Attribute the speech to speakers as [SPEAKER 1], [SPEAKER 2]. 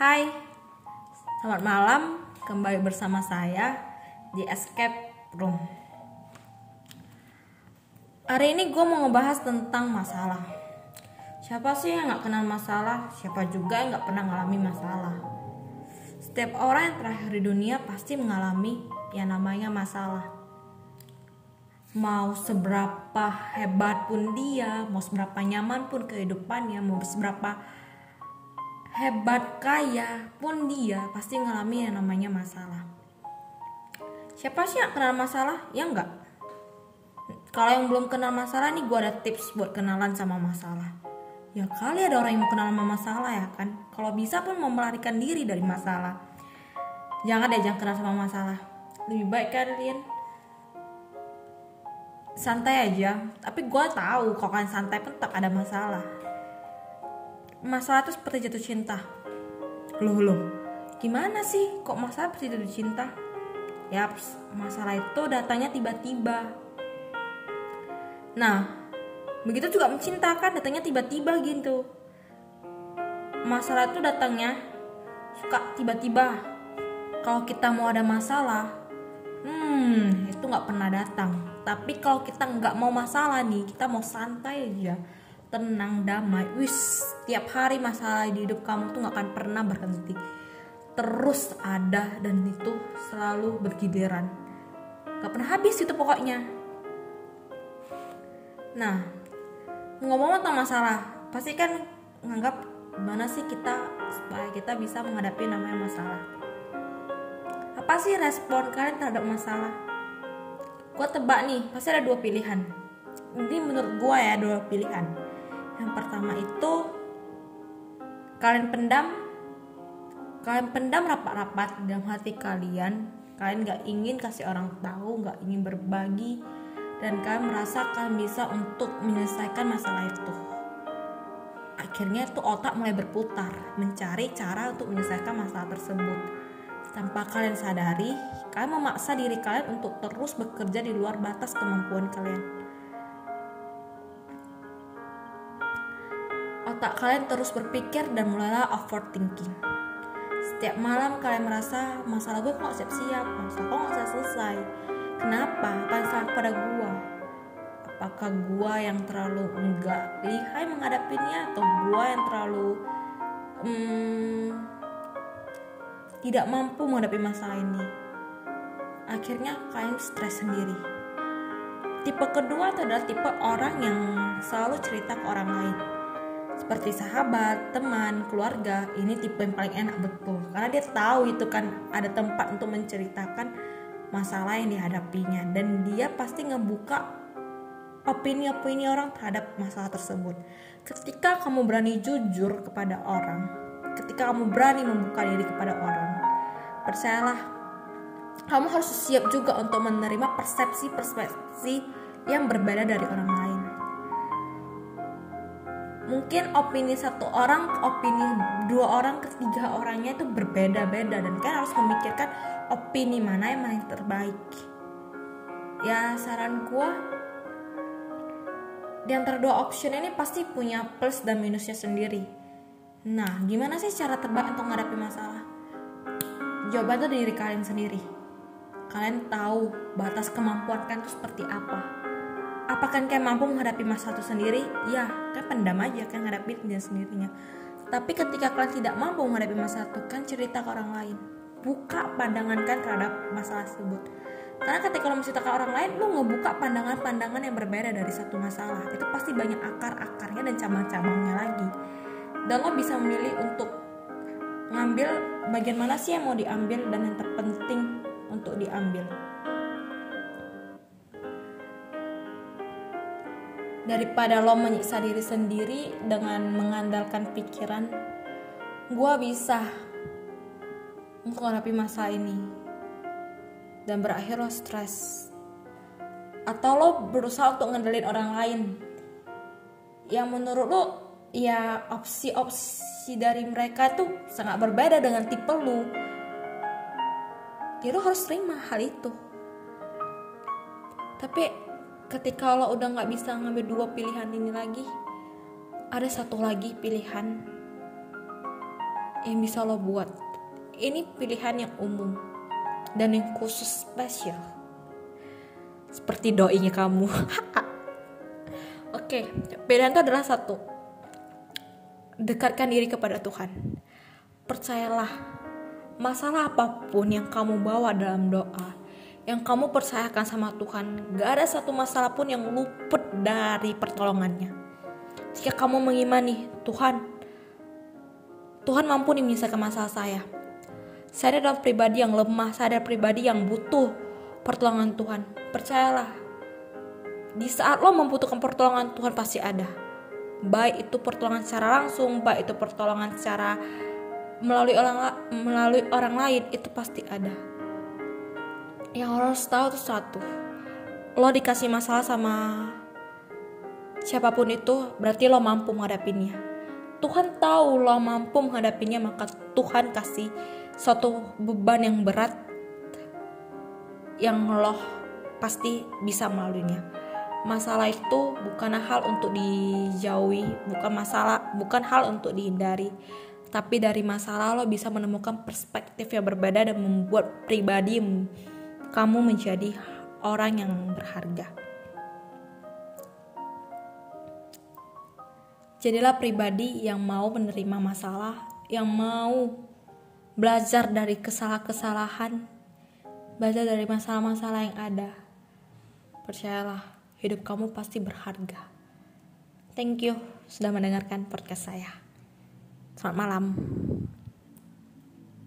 [SPEAKER 1] Hai, selamat malam. Kembali bersama saya di Escape Room. Hari ini gue mau ngebahas tentang masalah. Siapa sih yang gak kenal masalah? Siapa juga yang gak pernah ngalami masalah? Setiap orang yang terakhir di dunia pasti mengalami yang namanya masalah. Mau seberapa hebat pun dia, mau seberapa nyaman pun kehidupannya, mau seberapa hebat kaya pun dia pasti ngalami yang namanya masalah. Siapa sih yang kenal masalah? Ya enggak. Kalau yang belum kenal masalah nih gue ada tips buat kenalan sama masalah. Ya kali ada orang yang mau kenal sama masalah ya kan. Kalau bisa pun mau melarikan diri dari masalah. Jangan deh jangan kenal sama masalah. Lebih baik kalian santai aja. Tapi gue tahu kalau kalian santai pun tetap ada masalah masalah itu seperti jatuh cinta. Loh loh, gimana sih kok masalah seperti jatuh cinta? Yaps, masalah itu datangnya tiba-tiba. Nah, begitu juga mencintakan datangnya tiba-tiba gitu. Masalah itu datangnya suka tiba-tiba. Kalau kita mau ada masalah, hmm, itu nggak pernah datang. Tapi kalau kita nggak mau masalah nih, kita mau santai aja tenang damai. Wis tiap hari masalah di hidup kamu tuh gak akan pernah berhenti. Terus ada dan itu selalu bergiliran. Gak pernah habis itu pokoknya. Nah ngomong tentang masalah pasti kan nganggap gimana sih kita supaya kita bisa menghadapi namanya masalah? Apa sih respon kalian terhadap masalah? Gue tebak nih pasti ada dua pilihan. Ini menurut gue ya dua pilihan yang pertama itu kalian pendam kalian pendam rapat-rapat dalam hati kalian. Kalian gak ingin kasih orang tahu gak ingin berbagi dan kalian merasa kalian bisa untuk menyelesaikan masalah itu. Akhirnya itu otak mulai berputar mencari cara untuk menyelesaikan masalah tersebut. Tanpa kalian sadari kalian memaksa diri kalian untuk terus bekerja di luar batas kemampuan kalian otak kalian terus berpikir dan mulailah overthinking. Setiap malam kalian merasa masalah gue kok siap-siap, masalah kok gak selesai. Kenapa? Apa salah pada gue? Apakah gue yang terlalu enggak lihai menghadapinya atau gue yang terlalu hmm, tidak mampu menghadapi masalah ini? Akhirnya kalian stres sendiri. Tipe kedua adalah tipe orang yang selalu cerita ke orang lain seperti sahabat, teman, keluarga, ini tipe yang paling enak betul. Karena dia tahu itu kan ada tempat untuk menceritakan masalah yang dihadapinya. Dan dia pasti ngebuka opini-opini orang terhadap masalah tersebut. Ketika kamu berani jujur kepada orang, ketika kamu berani membuka diri kepada orang, percayalah kamu harus siap juga untuk menerima persepsi-persepsi yang berbeda dari orang lain mungkin opini satu orang opini dua orang ketiga orangnya itu berbeda-beda. Dan kan harus memikirkan opini mana yang paling terbaik. Ya saran gue di antara dua option ini pasti punya plus dan minusnya sendiri. Nah gimana sih cara terbaik untuk menghadapi masalah? Jawaban itu diri kalian sendiri. Kalian tahu batas kemampuan kalian itu seperti apa apakah kalian mampu menghadapi masalah itu sendiri? Ya, kan pendam aja kan menghadapi dengan sendirinya. Tapi ketika kalian tidak mampu menghadapi masalah itu, kan cerita ke orang lain. Buka pandangan kan terhadap masalah tersebut. Karena ketika lo ke orang lain, lo ngebuka pandangan-pandangan yang berbeda dari satu masalah. Itu pasti banyak akar-akarnya dan cabang-cabangnya lagi. Dan lo bisa memilih untuk ngambil bagian mana sih yang mau diambil dan yang terpenting untuk diambil. Daripada lo menyiksa diri sendiri dengan mengandalkan pikiran gue bisa menghadapi masa ini dan berakhir lo stres. Atau lo berusaha untuk ngandelin orang lain. Yang menurut lo ya opsi-opsi dari mereka tuh sangat berbeda dengan tipe lo. Ya lo harus terima hal itu. Tapi ketika lo udah nggak bisa ngambil dua pilihan ini lagi ada satu lagi pilihan yang bisa lo buat. Ini pilihan yang umum dan yang khusus spesial. Seperti doinya kamu. Oke, pilihan itu adalah satu. Dekatkan diri kepada Tuhan. Percayalah, masalah apa pun yang kamu bawa dalam doa, yang kamu percayakan sama Tuhan, gak ada satu masalah pun yang luput dari pertolongannya. Jika kamu mengimani Tuhan, Tuhan mampu nih menyelesaikan masalah saya. Saya adalah pribadi yang lemah, saya adalah pribadi yang butuh pertolongan Tuhan. Percayalah, di saat lo membutuhkan pertolongan Tuhan pasti ada baik itu pertolongan secara langsung baik itu pertolongan secara melalui orang melalui orang lain itu pasti ada yang harus tahu tuh satu. Lo dikasih masalah sama siapa pun itu berarti lo mampu menghadapinya. Tuhan tahu lo mampu menghadapinya maka Tuhan kasih suatu beban yang berat yang lo pasti bisa melaluinya. Masalah itu bukan hal untuk dijauhi, bukan masalah, bukan hal untuk dihindari. Tapi dari masalah lo bisa menemukan perspektif yang berbeda dan membuat pribadi kamu menjadi orang yang berharga. Jadilah pribadi yang mau menerima masalah, yang mau belajar dari kesalahan-kesalahan, belajar dari masalah-masalah yang ada. Percayalah, hidup kamu pasti berharga. Thank you sudah mendengarkan podcast saya. Selamat malam.